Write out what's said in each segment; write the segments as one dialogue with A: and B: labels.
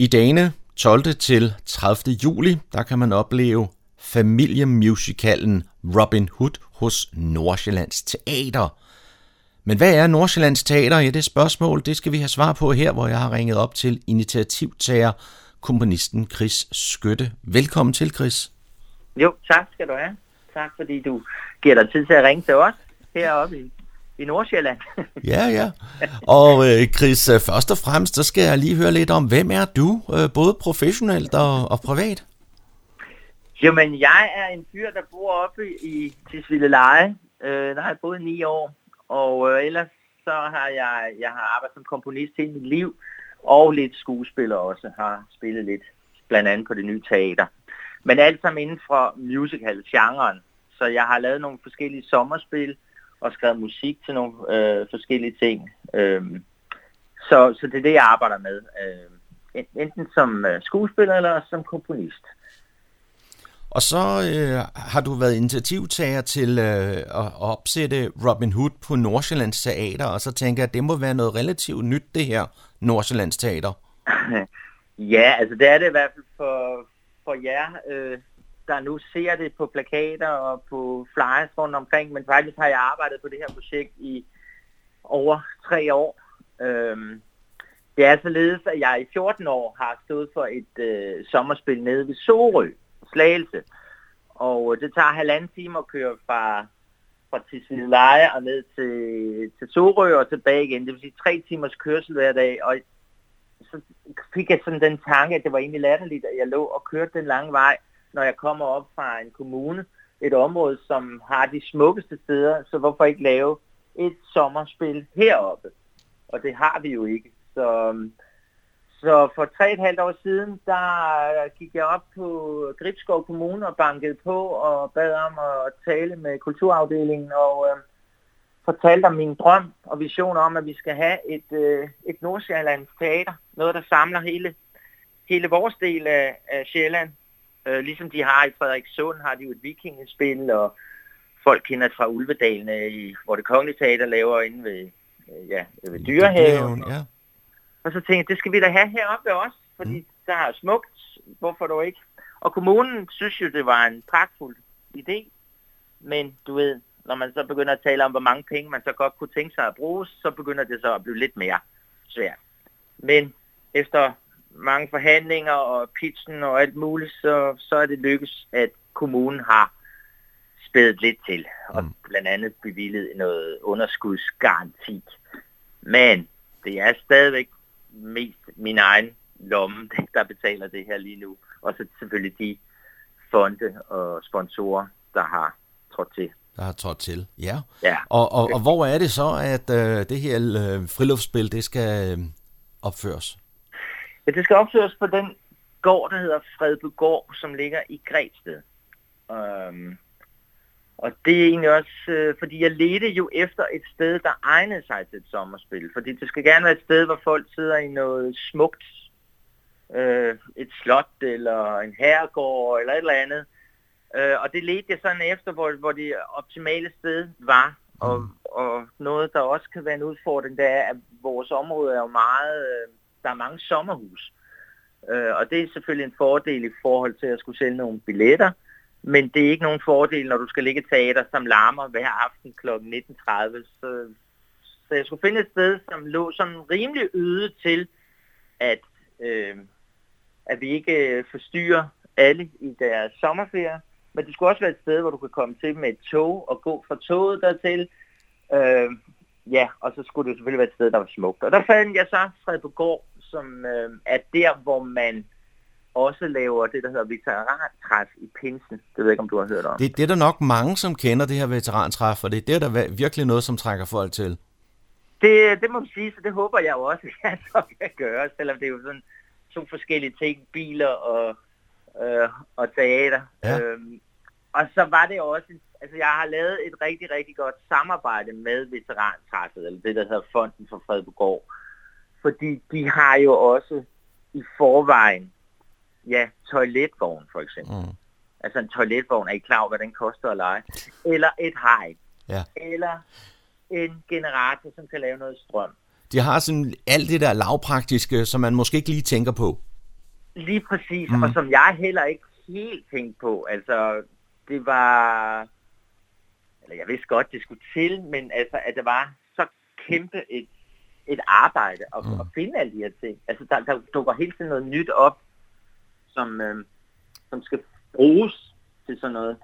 A: I dagene 12. til 30. juli, der kan man opleve familiemusicalen Robin Hood hos Nordsjællands Teater. Men hvad er Nordsjællands Teater? Ja, det spørgsmål, det skal vi have svar på her, hvor jeg har ringet op til initiativtager, komponisten Chris Skytte. Velkommen til, Chris.
B: Jo, tak skal du have. Tak fordi du giver dig tid til at ringe til os heroppe i i Nordsjælland.
A: ja, ja. Og øh, Chris, øh, først og fremmest, så skal jeg lige høre lidt om, hvem er du, øh, både professionelt og, og privat?
B: Jamen, jeg er en fyr, der bor oppe i Tisvildeleje. Øh, der har jeg boet ni år, og øh, ellers så har jeg, jeg har arbejdet som komponist hele mit liv, og lidt skuespiller også, har spillet lidt, blandt andet på det nye teater. Men alt sammen inden for musical-genren. Så jeg har lavet nogle forskellige sommerspil, og skrevet musik til nogle øh, forskellige ting. Øh, så, så det er det, jeg arbejder med. Øh, enten som øh, skuespiller eller som komponist.
A: Og så øh, har du været initiativtager til øh, at opsætte Robin Hood på Nordsjællands Teater, og så tænker jeg, at det må være noget relativt nyt, det her Nordsjællands Teater.
B: ja, altså det er det i hvert fald for, for jer, øh, der nu ser det på plakater og på flyers rundt omkring, men faktisk har jeg arbejdet på det her projekt i over tre år. Øhm, det er således, at jeg i 14 år har stået for et øh, sommerspil nede ved Sorø, Slagelse. Og øh, det tager halvanden time at køre fra, fra Tisvildeleje og ned til, til Sorø og tilbage igen. Det vil sige tre timers kørsel hver dag. Og så fik jeg sådan den tanke, at det var egentlig latterligt, at jeg lå og kørte den lange vej når jeg kommer op fra en kommune, et område, som har de smukkeste steder, så hvorfor ikke lave et sommerspil heroppe? Og det har vi jo ikke. Så, så for tre og et halvt år siden, der gik jeg op på Gribskov Kommune og bankede på og bad om at tale med kulturafdelingen og øh, fortalte om min drøm og vision om, at vi skal have et, øh, et Nordsjællands teater. Noget, der samler hele, hele vores del af, af Sjælland Øh, ligesom de har i Frederikssund, har de jo et vikingespil, og folk kender fra Ulvedalen, i, hvor det kongelige teater laver inde ved, øh, ja, ved Dyrehaven. Ja. Og så tænkte jeg, det skal vi da have heroppe også, fordi mm. der er smukt, hvorfor dog ikke? Og kommunen synes jo, det var en pragtfuld idé, men du ved, når man så begynder at tale om, hvor mange penge man så godt kunne tænke sig at bruge, så begynder det så at blive lidt mere svært. Men efter mange forhandlinger og pitchen og alt muligt, så, så er det lykkes, at kommunen har spædet lidt til, og mm. blandt andet bevillet noget underskudsgaranti. Men det er stadigvæk mest min egen lomme, der betaler det her lige nu. Og så selvfølgelig de fonde og sponsorer, der har trådt til.
A: Der har trådt til, ja.
B: ja.
A: Og, og, og hvor er det så, at øh, det her øh, friluftsspil, det skal øh, opføres?
B: Ja, det skal opføres på den gård, der hedder Fredbygård, som ligger i Græsted. Um, og det er egentlig også, øh, fordi jeg ledte jo efter et sted, der egnede sig til et sommerspil. Fordi det skal gerne være et sted, hvor folk sidder i noget smukt. Øh, et slot eller en herregård eller et eller andet. Øh, og det ledte jeg sådan efter, hvor, hvor det optimale sted var. Og, og noget, der også kan være en udfordring, det er, at vores område er jo meget... Øh, der er mange sommerhus. Øh, og det er selvfølgelig en fordel i forhold til at skulle sælge nogle billetter, men det er ikke nogen fordel, når du skal ligge teater, som larmer hver aften kl. 19.30. Så, så jeg skulle finde et sted, som lå sådan rimelig yde til, at, øh, at vi ikke øh, forstyrrer alle i deres sommerferie. Men det skulle også være et sted, hvor du kan komme til med et tog og gå fra toget dertil. Øh, ja, og så skulle det selvfølgelig være et sted, der var smukt. Og der fandt jeg så Fred på gård, som øh, er der, hvor man også laver det, der hedder veterantræf i Pinsen. Det ved jeg ikke, om du har hørt om.
A: Det, det er der nok mange, som kender det her veterantræf, og det, det er der virkelig noget, som trækker folk til.
B: Det, det må man sige, så det håber jeg jo også, at jeg så kan gøre, selvom det er jo sådan to forskellige ting, biler og, øh, og teater. Ja. Øhm, og så var det også, altså jeg har lavet et rigtig, rigtig godt samarbejde med veterantræffet, eller det, der hedder Fonden for Fredbogård. Fordi de har jo også i forvejen, ja, toiletvogn for eksempel. Mm. Altså en toiletvogn, er I klar over, hvad den koster at lege? Eller et hej.
A: Ja.
B: Eller en generator, som kan lave noget strøm.
A: De har sådan alt det der lavpraktiske, som man måske ikke lige tænker på.
B: Lige præcis, mm. og som jeg heller ikke helt tænkte på. Altså, det var... Eller jeg vidste godt, det skulle til, men altså, at det var så kæmpe et, et arbejde at, mm. at finde alle de her ting. Altså, der, der dukker hele tiden noget nyt op, som, øh, som skal bruges til sådan noget.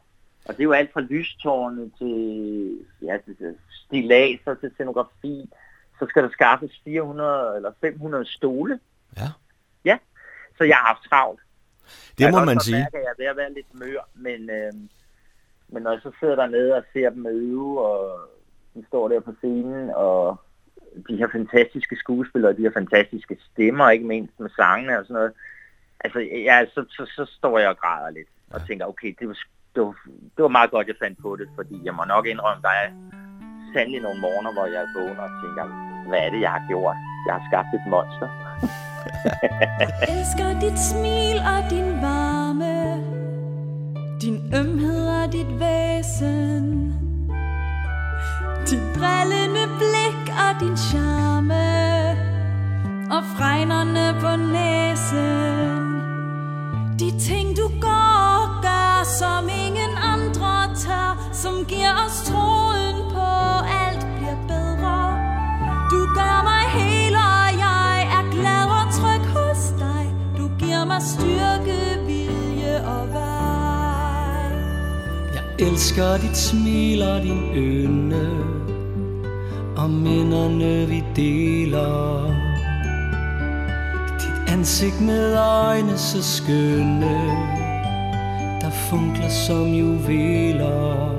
B: Og det er jo alt fra lystårne til, ja, til stilaser til scenografi. Så skal der skaffes 400 eller 500 stole.
A: Ja.
B: Ja, så jeg har haft travlt.
A: Det må man sige.
B: Jeg er ved at være lidt mør, men, øh, men når jeg så sidder dernede og ser dem øve, og de står der på scenen, og de her fantastiske skuespillere, de her fantastiske stemmer, ikke mindst med sangene og sådan noget, altså ja, så, så, så står jeg og græder lidt, og ja. tænker, okay, det var, det, var, det var meget godt, jeg fandt på det, fordi jeg må nok indrømme, der er sandelig nogle morgener, hvor jeg vågner og tænker, hvad er det, jeg har gjort? Jeg har skabt et monster.
C: jeg elsker dit smil og din varme, din ømhed og dit væsen, dit drillende din charme, og fregnerne på næsen. De ting du går og gør, som ingen andre tør, som giver os troen på, alt bliver bedre. Du gør mig hel, og jeg er glad og tryg hos dig. Du giver mig styrke, vilje og vej.
D: Jeg elsker dit smil og din ynde, og minderne vi deler. Ansigt med øjne så skønne Der funkler som juveler.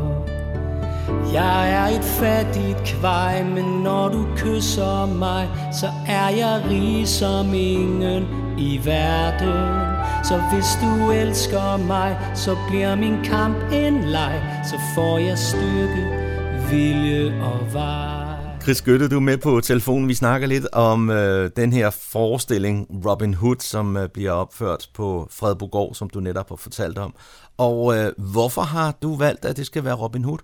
D: Jeg er et fattigt kvej Men når du kysser mig Så er jeg rig som ingen i verden. Så hvis du elsker mig Så bliver min kamp en leg. Så får jeg styrke, vilje og vej.
A: Chris Gøtte, du er med på telefonen. Vi snakker lidt om øh, den her forestilling Robin Hood, som øh, bliver opført på Fredbogård, som du netop har fortalt om. Og øh, hvorfor har du valgt, at det skal være Robin Hood?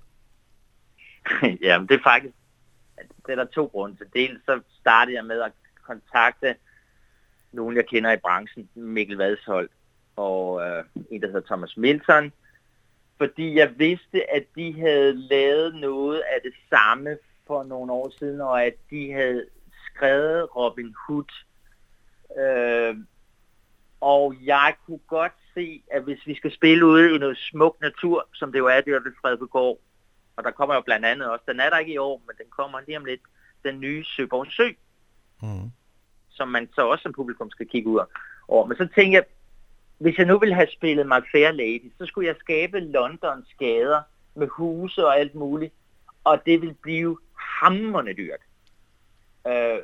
B: Jamen, det er faktisk det er der to grunde til. Dels så startede jeg med at kontakte nogen, jeg kender i branchen, Mikkel Vadshold, og øh, en, der hedder Thomas Milton, fordi jeg vidste, at de havde lavet noget af det samme for nogle år siden, og at de havde skrevet Robin Hood. Øh, og jeg kunne godt se, at hvis vi skal spille ude i noget smuk natur, som det jo er der ved Fredbegård, og der kommer jo blandt andet også, den er der ikke i år, men den kommer lige om lidt, den nye Søborg Sø, mm. som man så også som publikum skal kigge ud over. Men så tænkte jeg, hvis jeg nu ville have spillet My Fair Lady, så skulle jeg skabe Londons gader med huse og alt muligt, og det vil blive hammerne dyrt. Øh,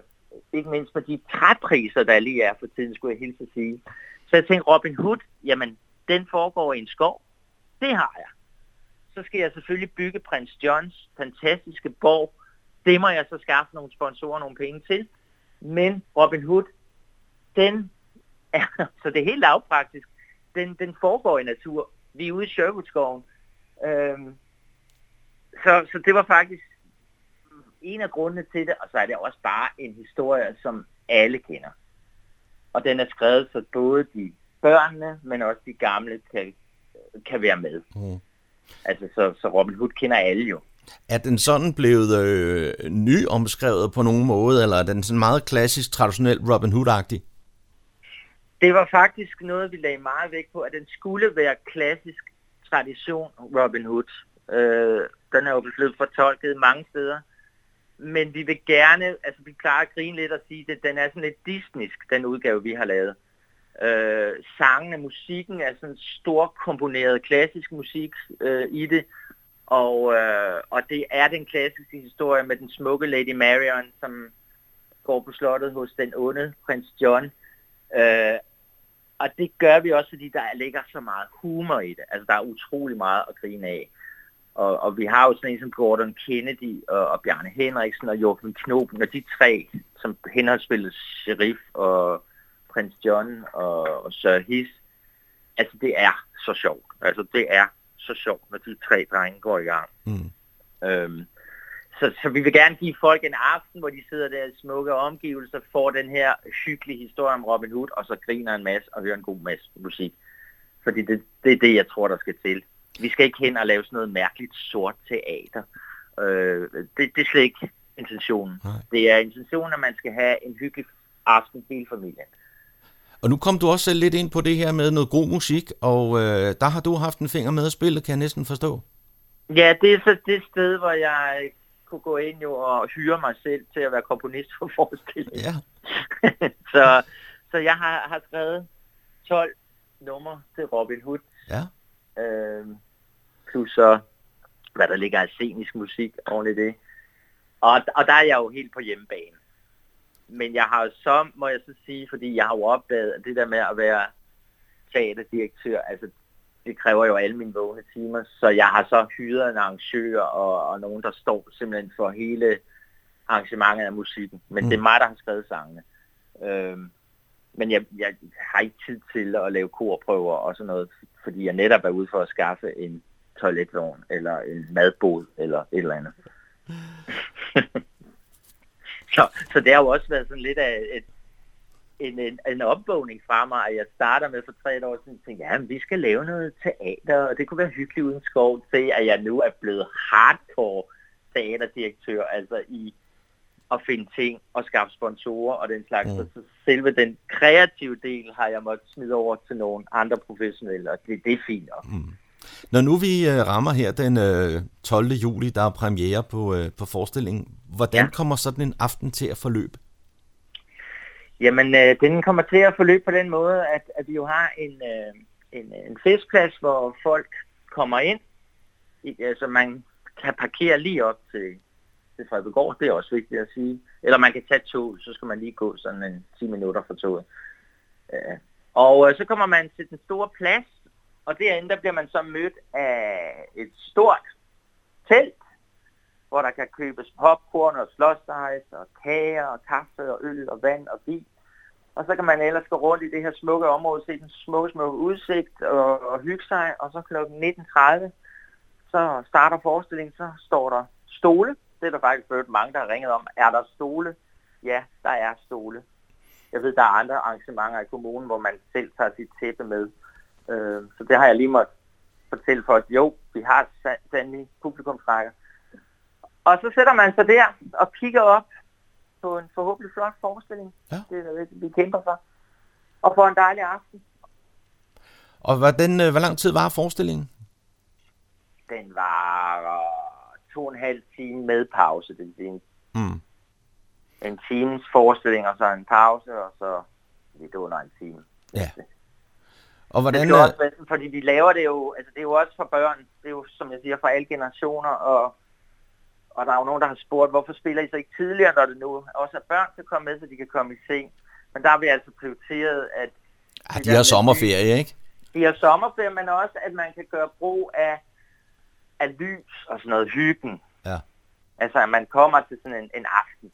B: ikke mindst for de træpriser, der lige er for tiden, skulle jeg hilse at sige. Så jeg tænkte, Robin Hood, jamen, den foregår i en skov. Det har jeg. Så skal jeg selvfølgelig bygge Prins Johns fantastiske borg. Det må jeg så skaffe nogle sponsorer nogle penge til. Men Robin Hood, den er, så det er helt lavpraktisk, den, den foregår i natur. Vi er ude i Sherwoodskoven. Øhm, så, så det var faktisk en af grundene til det, og så er det også bare en historie, som alle kender. Og den er skrevet, så både de børnene, men også de gamle kan, kan være med. Mm. Altså, så, så Robin Hood kender alle jo.
A: Er den sådan blevet øh, nyomskrevet på nogen måde, eller er den sådan meget klassisk, traditionel Robin Hood-agtig?
B: Det var faktisk noget, vi lagde meget vægt på, at den skulle være klassisk tradition Robin Hood. Øh, den er jo blevet fortolket mange steder. Men vi vil gerne, altså vi klarer at grine lidt og sige, at den er sådan lidt disnisk, den udgave, vi har lavet. Øh, sangene, musikken er sådan stor komponeret klassisk musik øh, i det, og, øh, og det er den klassiske historie med den smukke Lady Marion, som går på slottet hos den onde prins John. Øh, og det gør vi også, fordi der ligger så meget humor i det. Altså der er utrolig meget at grine af. Og, og vi har jo sådan en som Gordon Kennedy og, og Bjarne Henriksen og Joachim Knoben, og de tre, som henholdsspillet Sheriff og Prins John og, og Sir His, altså det er så sjovt. Altså det er så sjovt, når de tre drenge går i gang. Mm. Øhm, så, så vi vil gerne give folk en aften, hvor de sidder der i smukke omgivelser, får den her hyggelige historie om Robin Hood, og så griner en masse og hører en god masse musik. Fordi det, det er det, jeg tror, der skal til. Vi skal ikke hen og lave sådan noget mærkeligt sort teater. Øh, det, det er slet ikke intentionen. Nej. Det er intentionen, at man skal have en hyggelig aften hele familien.
A: Og nu kom du også lidt ind på det her med noget god musik, og øh, der har du haft en finger med at spille, kan jeg næsten forstå.
B: Ja, det er så det sted, hvor jeg kunne gå ind jo og hyre mig selv til at være komponist for forestillingen.
A: Ja.
B: så, så jeg har, har skrevet 12 numre til Robin Hood.
A: Ja.
B: Øh, plus så, hvad der ligger af scenisk musik oven i det. Og, og der er jeg jo helt på hjemmebane. Men jeg har så, må jeg så sige, fordi jeg har jo opdaget, at det der med at være teaterdirektør, altså det kræver jo alle mine vågne timer, så jeg har så hyret en arrangør og, og nogen, der står simpelthen for hele arrangementet af musikken. Men mm. det er mig, der har skrevet sangene. Øhm, men jeg, jeg har ikke tid til at lave korprøver og sådan noget, fordi jeg netop er ude for at skaffe en toiletvogn, eller en madbod, eller et eller andet. så, så det har jo også været sådan lidt af et, en, en, en opvågning fra mig, at jeg starter med for tre år siden, tænkte, ja, vi skal lave noget teater, og det kunne være hyggeligt uden skov, til at jeg nu er blevet hardcore teaterdirektør, altså i at finde ting og skaffe sponsorer og den slags. Mm. Så selve den kreative del har jeg måttet smide over til nogle andre professionelle, og det, det er fint. Mm.
A: Når nu vi øh, rammer her den øh, 12. juli, der er premiere på, øh, på forestillingen, hvordan ja. kommer sådan en aften til at forløbe?
B: Jamen, øh, den kommer til at forløbe på den måde, at, at vi jo har en, øh, en, en festplads, hvor folk kommer ind. Altså, man kan parkere lige op til, til Frederiksborg, det er også vigtigt at sige. Eller man kan tage tog, så skal man lige gå sådan en 10 minutter for toget. Øh, og øh, så kommer man til den store plads, og derinde der bliver man så mødt af et stort telt, hvor der kan købes popcorn og slåsdejs og kager og kaffe og øl og vand og vin. Og så kan man ellers gå rundt i det her smukke område, se den smukke, smukke udsigt og, og hygge sig. Og så kl. 19.30, så starter forestillingen, så står der stole. Det er der faktisk ført mange, der har ringet om. Er der stole? Ja, der er stole. Jeg ved, der er andre arrangementer i kommunen, hvor man selv tager sit tæppe med. Øh, så det har jeg lige måttet fortælle folk. Jo, vi har sandelig publikumsrækker. Og så sætter man sig der og kigger op på en forhåbentlig flot forestilling. Ja. Det er det, vi kæmper for. Og får en dejlig aften.
A: Og hvordan, øh, hvor lang tid var forestillingen?
B: Den var to og en halv time med pause. Det vil sige mm. en times forestilling, og så en pause, og så lidt under en time.
A: Ja. Og hvordan...
B: Det er også, fordi vi laver det jo, altså det er jo også for børn, det er jo, som jeg siger, for alle generationer, og og der er jo nogen, der har spurgt, hvorfor spiller I så ikke tidligere, når det nu også er børn kan komme med, så de kan komme i seng. Men der har vi altså prioriteret, at...
A: Ja, de har sommerferie, ikke?
B: De har sommerferie, men også, at man kan gøre brug af, af lys og sådan noget hyggen.
A: Ja.
B: Altså, at man kommer til sådan en, en aften.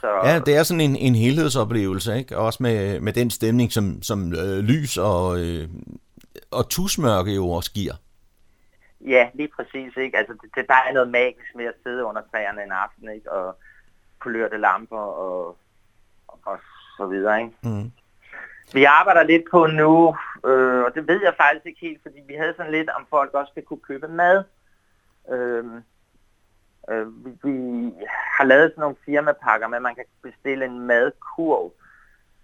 A: Så... Ja, det er sådan en, en helhedsoplevelse, ikke? Også med, med den stemning, som, som øh, lys og, øh, og tusmørke jo også giver.
B: Ja, lige præcis. Ikke? Altså, det, det, der er noget magisk med at sidde under træerne en aften, ikke? og kulørte lamper og, og så videre. Ikke? Mm. Vi arbejder lidt på nu, øh, og det ved jeg faktisk ikke helt, fordi vi havde sådan lidt, om folk også skal kunne købe mad. Øh, øh, vi, vi har lavet sådan nogle firmapakker med, at man kan bestille en madkurv.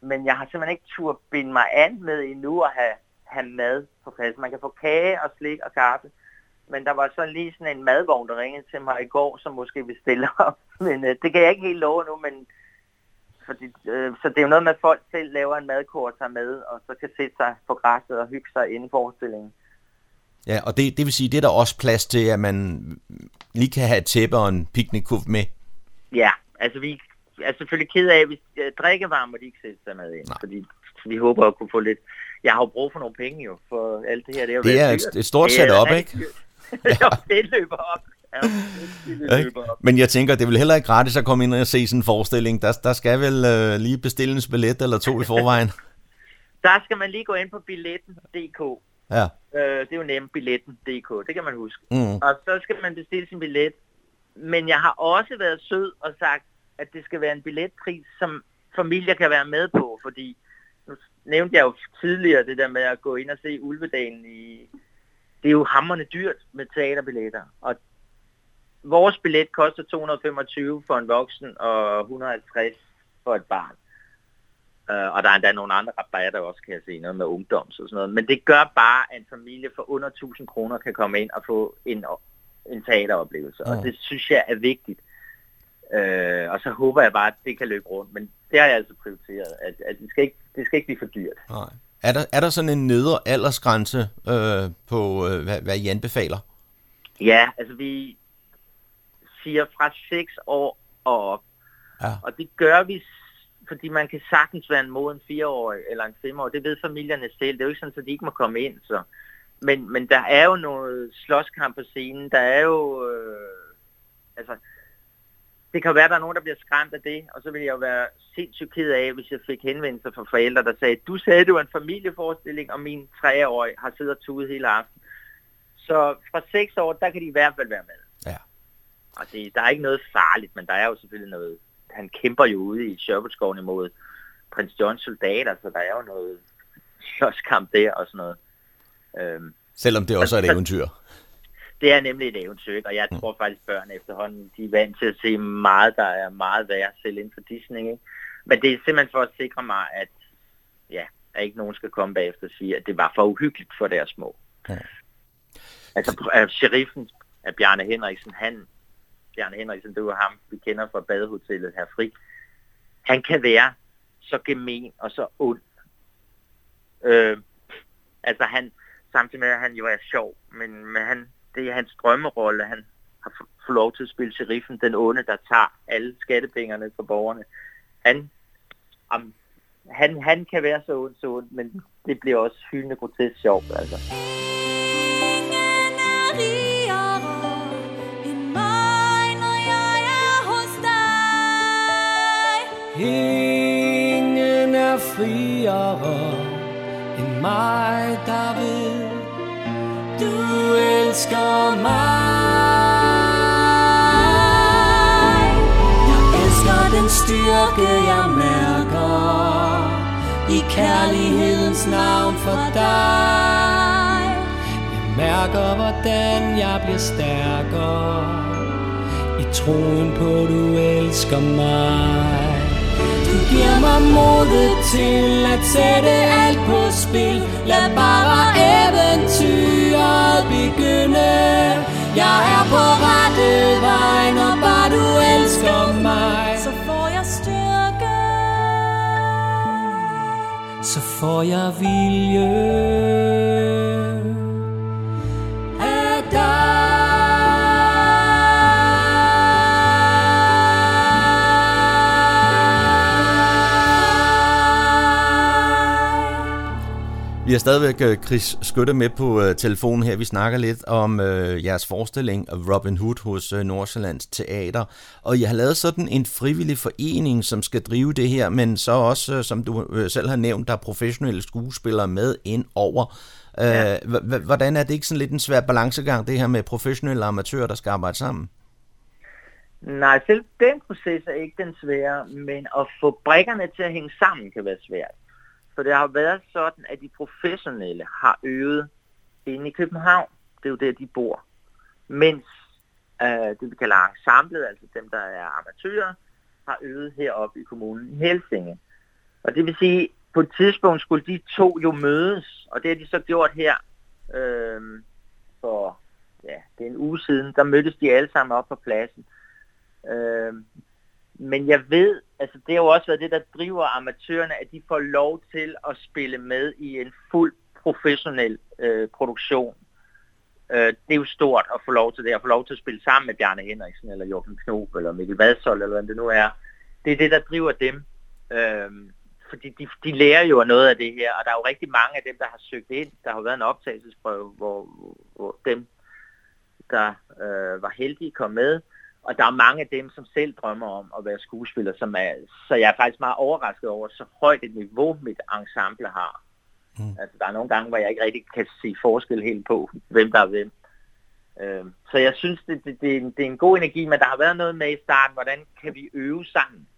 B: Men jeg har simpelthen ikke tur binde mig an med endnu at have, have mad på plads. Man kan få kage og slik og kaffe men der var så lige sådan en madvogn, der ringede til mig i går, som måske vil stille op. Men øh, det kan jeg ikke helt love nu, men fordi, øh, så det er jo noget med, at folk selv laver en madkort tager med, og så kan sætte sig på græsset og hygge sig inden forestillingen.
A: Ja, og det, det vil sige, det er der også plads til, at man lige kan have et tæppe og en piknikkuff med.
B: Ja, altså vi er selvfølgelig ked af, at vi øh, drikkevarme må de ikke sætte sig med ind, Nej. fordi vi håber at kunne få lidt... Jeg har jo brug for nogle penge jo, for alt det her.
A: Det er, jo det er et, et stort setup, ikke?
B: ja. det løber op.
A: Op. Men jeg tænker, det er vel heller ikke gratis at komme ind og se sådan en forestilling. Der, der skal vel øh, lige bestille en billet eller to i forvejen.
B: der skal man lige gå ind på billetten.dk.
A: Ja.
B: Øh, det er jo nemt, billetten.dk, det kan man huske. Mm. Og så skal man bestille sin billet men jeg har også været sød og sagt, at det skal være en billetpris, som familier kan være med på, fordi nu nævnte jeg jo tidligere det der med at gå ind og se Ulvedalen i... Det er jo hammerne dyrt med teaterbilletter, og vores billet koster 225 for en voksen og 150 for et barn. Uh, og der er endda nogle andre rabatter også, kan jeg se, noget med ungdoms og sådan noget. Men det gør bare, at en familie for under 1000 kroner kan komme ind og få en, en teateroplevelse. Mm. Og det synes jeg er vigtigt. Uh, og så håber jeg bare, at det kan løbe rundt. Men det har jeg altså prioriteret, at, at det, skal ikke, det skal ikke blive for dyrt.
A: Nej. Er der, er der sådan en nedre aldersgrænse øh, på, øh, hvad, hvad I anbefaler?
B: Ja, altså vi siger fra 6 år og op. Ja. Og det gør vi fordi man kan sagtens være en moden fireårig eller en femårig. Det ved familierne selv. Det er jo ikke sådan, at de ikke må komme ind. Så. Men, men der er jo noget slåskamp på scenen. Der er jo... Øh, altså, det kan være, at der er nogen, der bliver skræmt af det, og så vil jeg jo være sindssygt ked af, hvis jeg fik henvendelser fra forældre, der sagde, du sagde, det var en familieforestilling, og min treårige har siddet og tudet hele aften. Så fra seks år, der kan de i hvert fald være med. Og det, der er ikke noget farligt, men der er jo selvfølgelig noget han kæmper jo ude i Sherwoodskoven imod prins Johns soldater, så der er jo noget slåskamp der og sådan noget.
A: Øhm, Selvom det også er et eventyr.
B: Det er nemlig et eventyr, og jeg mm. tror faktisk, børn efterhånden, de er vant til at se meget, der er meget værd selv inden for Disney. Ikke? Men det er simpelthen for at sikre mig, at ja, at ikke nogen skal komme bagefter og sige, at det var for uhyggeligt for deres små. Ja. Altså, sheriffen af Bjarne Henriksen, han Bjarne Henriksen, det var ham, vi kender fra badehotellet her fri. Han kan være så gemen og så ond. Øh, altså han, samtidig med at han jo er sjov, men, men han, det er hans drømmerolle, han har fået lov til at spille sheriffen, den onde, der tager alle skattepengerne fra borgerne. Han, um, han, han kan være så ond, så ond, men det bliver også hyldende grotesk sjovt, altså.
D: Friere end mig, der ved, du elsker mig. Jeg elsker den styrke, jeg mærker i kærlighedens navn for dig. Jeg mærker, hvordan jeg bliver stærkere i troen på, du elsker mig giver mig modet til at sætte alt på spil. Lad bare eventyret begynde. Jeg er på rette vej, når bare du elsker mig.
C: Så får jeg styrke.
D: Så får jeg vilje
A: har stadigvæk øh, Chris Skytte med på uh, telefonen her. Vi snakker lidt om uh, jeres forestilling af Robin Hood hos uh, Nordsjællands Teater. Og jeg har lavet sådan en frivillig forening, som skal drive det her, men så også, uh, som du uh, selv har nævnt, der er professionelle skuespillere med ind over. Uh, ja. Hvordan er det ikke sådan lidt en svær balancegang, det her med professionelle amatører, der skal arbejde sammen?
B: Nej, selv den proces er ikke den svære, men at få brækkerne til at hænge sammen kan være svært. For det har været sådan, at de professionelle har øvet inde i København. Det er jo der, de bor. Mens øh, det, vi kalder ensemblet, altså dem, der er amatører, har øvet heroppe i kommunen i Helsinge. Og det vil sige, på et tidspunkt skulle de to jo mødes, og det har de så gjort her øh, for ja, det er en uge siden. Der mødtes de alle sammen op på pladsen. Øh, men jeg ved, altså det har jo også været det, der driver amatørerne, at de får lov til at spille med i en fuld professionel øh, produktion. Øh, det er jo stort at få lov til det, at få lov til at spille sammen med Bjarne Henriksen, eller Jørgen Knob, eller Mikkel Vadsold, eller hvad det nu er. Det er det, der driver dem. Øh, fordi de, de lærer jo noget af det her, og der er jo rigtig mange af dem, der har søgt ind. Der har været en optagelsesprøve, hvor, hvor dem, der øh, var heldige, kom med. Og der er mange af dem, som selv drømmer om at være skuespiller, som er, så jeg er faktisk meget overrasket over, så højt et niveau mit ensemble har. Mm. Altså, der er nogle gange, hvor jeg ikke rigtig kan se forskel helt på, hvem der er hvem. Øh, så jeg synes, det, det, det, er en, det er en god energi, men der har været noget med i starten, hvordan kan vi øve sammen?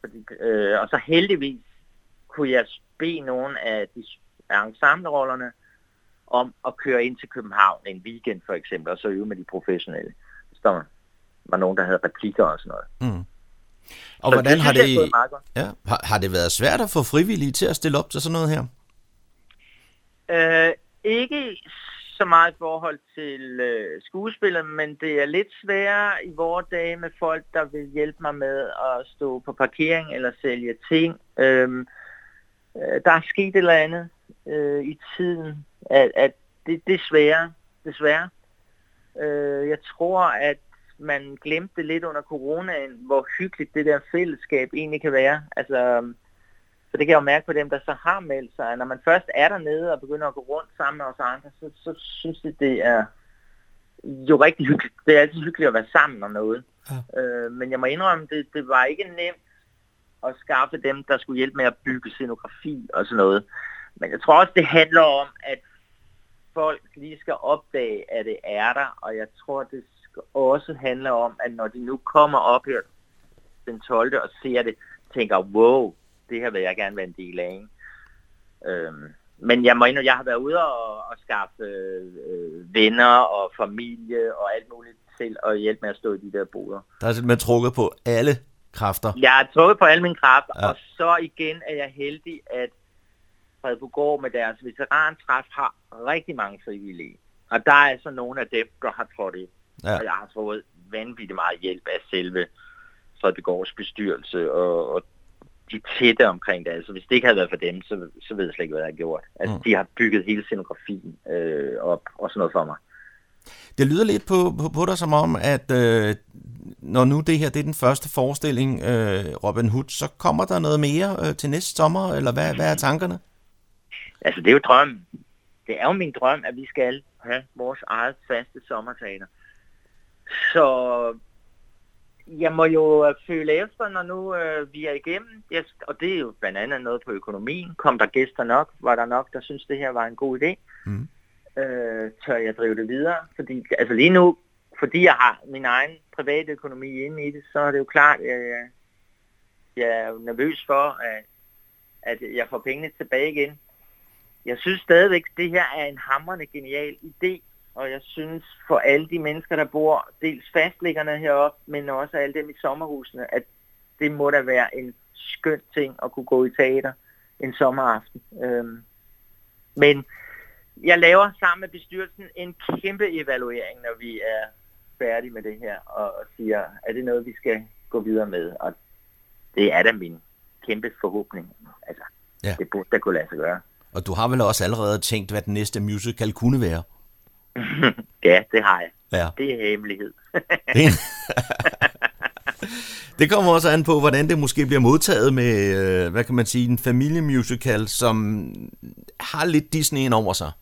B: Fordi, øh, og så heldigvis kunne jeg bede nogle af de ensemblerollerne om at køre ind til København en weekend for eksempel, og så øve med de professionelle. Der var nogen, der havde replikker og sådan noget. Mm.
A: Og så hvordan det, har det, ja, har, har det været svært at få frivillige til at stille op til sådan noget her?
B: Øh, ikke så meget i forhold til øh, skuespillere, men det er lidt sværere i vores dage med folk, der vil hjælpe mig med at stå på parkering eller sælge ting. Øhm, øh, der er sket et eller andet øh, i tiden, at, at det, det er sværere, desværre. Øh, jeg tror, at man glemte lidt under coronaen, hvor hyggeligt det der fællesskab egentlig kan være. Altså, så det kan jeg jo mærke på dem, der så har meldt sig. Når man først er dernede og begynder at gå rundt sammen med os andre, så, så synes jeg, det er jo rigtig hyggeligt. Det er altid hyggeligt at være sammen om noget. Ja. Øh, men jeg må indrømme, det, det var ikke nemt at skaffe dem, der skulle hjælpe med at bygge scenografi og sådan noget. Men jeg tror også, det handler om, at folk lige skal opdage, at det er der, og jeg tror, det også handle om, at når de nu kommer op her den 12. og ser det, tænker, wow, det her vil jeg gerne være en del af. Ikke? Øhm, men jeg må indrømme, jeg har været ude og, og skaffe øh, venner og familie og alt muligt til at hjælpe med at stå i de der boder.
A: Der er simpelthen trukket på alle kræfter.
B: Jeg har trukket på alle mine kræfter, ja. og så igen er jeg heldig, at Fredbogård med deres veterantræf har rigtig mange frivillige. Og der er altså nogle af dem, der har trådt i. Ja. Og jeg har fået vanvittigt meget hjælp af selve Fredbogårds bestyrelse og, og de tætte omkring det. Altså, hvis det ikke havde været for dem, så, så ved jeg slet ikke, hvad jeg har gjort. Altså, mm. de har bygget hele scenografien øh, op og sådan noget for mig.
A: Det lyder lidt på, på, på dig som om, at øh, når nu det her det er den første forestilling, øh, Robin Hood, så kommer der noget mere øh, til næste sommer, eller hvad, hvad er tankerne?
B: Altså, det er jo drømmen. Det er jo min drøm, at vi skal have vores eget faste sommerteater. Så jeg må jo øh, føle efter, når nu øh, vi er igennem, yes, og det er jo blandt andet noget på økonomien. Kom der gæster nok? Var der nok, der synes det her var en god idé? Mm. Øh, tør jeg drive det videre? Fordi, altså lige nu, fordi jeg har min egen private økonomi inde i det, så er det jo klart, at jeg, jeg er nervøs for, at, at jeg får pengene tilbage igen. Jeg synes stadigvæk, at det her er en hammerende genial idé, og jeg synes for alle de mennesker, der bor, dels fastliggerne heroppe, men også alle dem i sommerhusene, at det må da være en skøn ting at kunne gå i teater en sommeraften. Øhm, men jeg laver sammen med bestyrelsen en kæmpe evaluering, når vi er færdige med det her, og siger, er det noget, vi skal gå videre med? Og det er da min kæmpe forhåbning. Altså, ja. det burde da kunne lade sig gøre.
A: Og du har vel også allerede tænkt, hvad den næste musical kunne være?
B: ja, det har jeg. Ja. Det er hemmelighed.
A: det kommer også an på, hvordan det måske bliver modtaget med, øh, hvad kan man sige, en familiemusical, som har lidt Disney over sig.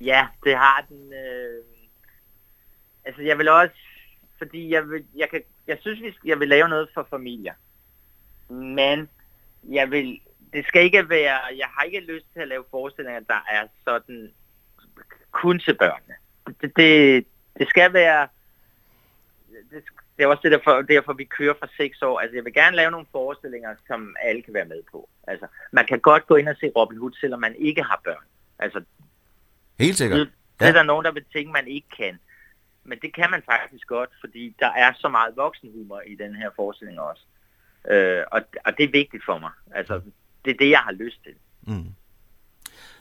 B: Ja, det har den. Øh... Altså, jeg vil også, fordi jeg, vil, jeg, kan, jeg synes, jeg vil lave noget for familier. Men jeg vil, det skal ikke være, jeg har ikke lyst til at lave forestillinger, der er sådan kun til børnene. Det, det, det skal være... Det, det er også det derfor, derfor, vi kører fra 6 år. Altså, jeg vil gerne lave nogle forestillinger, som alle kan være med på. Altså, man kan godt gå ind og se Robin Hood, selvom man ikke har børn. Altså,
A: Helt sikkert.
B: Det, det er der nogen, der vil tænke, man ikke kan. Men det kan man faktisk godt, fordi der er så meget voksenhumor i den her forestilling også. Øh, og, og det er vigtigt for mig. Altså, det er det, jeg har lyst til. Mm.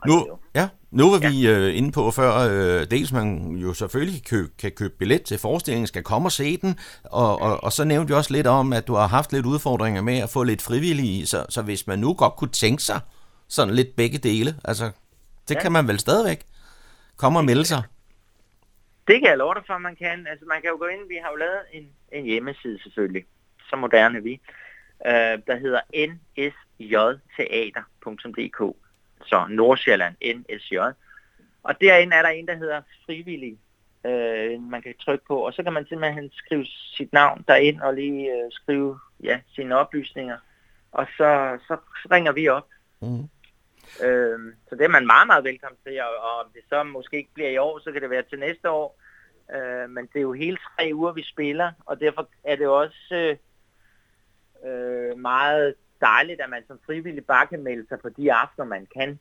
A: Nu, ja, nu var ja. vi øh, inde på før, øh, dels man jo selvfølgelig kan købe, kan købe billet til forestillingen, skal komme og se den, og, og, og så nævnte vi også lidt om, at du har haft lidt udfordringer med at få lidt frivillige, så, så hvis man nu godt kunne tænke sig sådan lidt begge dele, altså det ja. kan man vel stadigvæk komme og melde sig.
B: Det kan jeg love dig for, man kan. Altså man kan jo gå ind, vi har jo lavet en, en hjemmeside selvfølgelig, så moderne vi, øh, der hedder nsjteater.dk så Nordsjælland NSJ. Og derinde er der en, der hedder frivillig, øh, man kan trykke på, og så kan man simpelthen skrive sit navn derind og lige øh, skrive ja, sine oplysninger, og så, så ringer vi op. Mm. Øh, så det er man meget, meget velkommen til, og, og om det så måske ikke bliver i år, så kan det være til næste år. Øh, men det er jo hele tre uger, vi spiller, og derfor er det også øh, øh, meget dejligt, at man som frivillig bare kan melde sig på de aftener, man kan.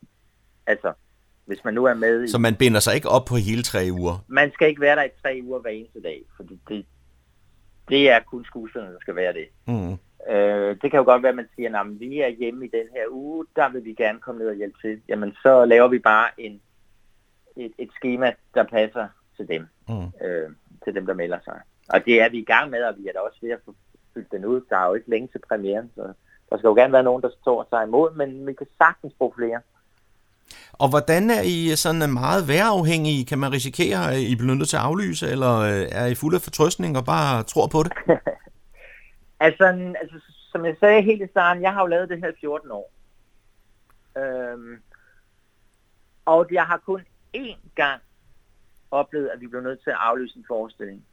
B: Altså, hvis man nu er med. I...
A: Så man binder sig ikke op på hele tre uger?
B: Man skal ikke være der i tre uger hver eneste dag, fordi det, det er kun skuespillerne, der skal være det.
A: Mm.
B: Øh, det kan jo godt være, at man siger, at vi er hjemme i den her uge, der vil vi gerne komme ned og hjælpe til. Jamen, så laver vi bare en, et, et schema, der passer til dem,
A: Mm.
B: øh, til dem, der melder sig. Og det er vi i gang med, og vi er da også ved at få fyldt den ud. Der er jo ikke længe til premieren, så der skal jo gerne være nogen, der står sig imod, men vi kan sagtens bruge flere.
A: Og hvordan er I sådan meget vejrafhængige? Kan man risikere, at I bliver nødt til at aflyse, eller øh, er I fulde af fortrøstning og bare tror på det?
B: Altså, altså, som jeg sagde helt i starten, jeg har jo lavet det her i 14 år. Øhm, og jeg har kun én gang oplevet, at vi blev nødt til at aflyse en forestilling.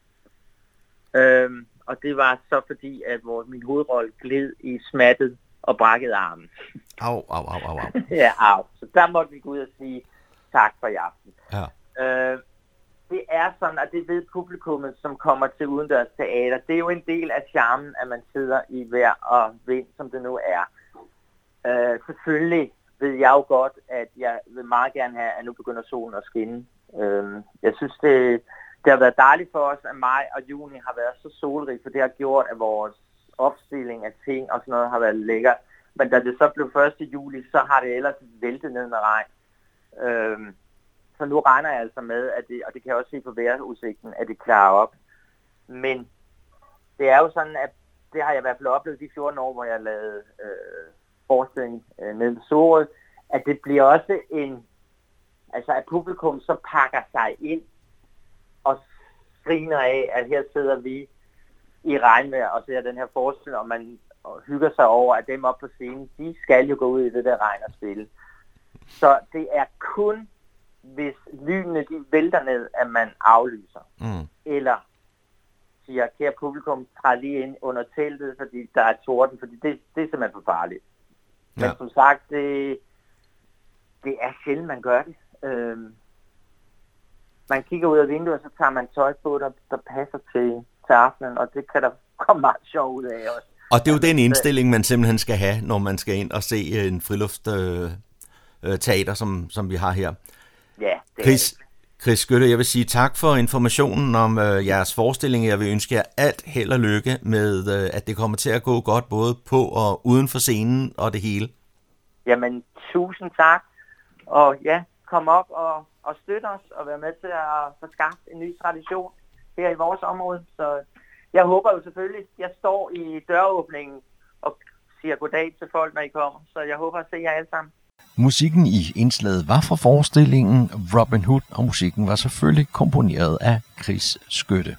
B: Øhm, og det var så fordi, at vores, min hovedrolle gled i smattet og brækkede armen.
A: Au, au, au, au, au.
B: ja, af. Så der måtte vi gå ud og sige tak for i aften.
A: Ja.
B: Øh, det er sådan, at det ved publikummet, som kommer til udendørs teater. Det er jo en del af charmen, at man sidder i hver og vind, som det nu er. Øh, selvfølgelig ved jeg jo godt, at jeg vil meget gerne have, at nu begynder solen at skinne. Øh, jeg synes, det, det har været dejligt for os, at maj og juni har været så solrig, for det har gjort, at vores opstilling af ting og sådan noget har været lækker. Men da det så blev 1. juli, så har det ellers væltet ned med regn. Øhm, så nu regner jeg altså med, at det, og det kan jeg også se på vejrudsigten, at det klarer op. Men det er jo sådan, at det har jeg i hvert fald oplevet de 14 år, hvor jeg lavede øh, forestilling øh, med Sorø, at det bliver også en, altså at publikum så pakker sig ind og griner af, at her sidder vi i regnvejr og ser den her forestilling, og man hygger sig over, at dem op på scenen, de skal jo gå ud i det der regn og spille. Så det er kun hvis lynene de vælter ned, at man aflyser.
A: Mm.
B: Eller siger, kære publikum, træd lige ind under teltet, fordi der er torden, fordi det, det er simpelthen for farligt. Men
A: Ja.
B: som sagt, det, det er sjældent, man gør det. Øhm, man kigger ud af vinduet, og så tager man tøj på, der, der passer til, til aftenen, og det kan der komme meget sjov ud af også.
A: Og det er jo den indstilling, man simpelthen skal have, når man skal ind og se en friluftsteater, øh, teater, som, som vi har her.
B: Ja, det
A: Chris, Chris Skytte, jeg vil sige tak for informationen om øh, jeres forestilling. Jeg vil ønske jer alt held og lykke med, øh, at det kommer til at gå godt både på og uden for scenen og det hele.
B: Jamen, tusind tak. Og ja, kom op og, og støt os og være med til at få skabt en ny tradition her i vores område. Så jeg håber jo selvfølgelig, jeg står i døråbningen og siger goddag til folk, når I kommer. Så jeg håber at se jer alle sammen.
A: Musikken i indslaget var fra forestillingen Robin Hood, og musikken var selvfølgelig komponeret af Chris Skytte.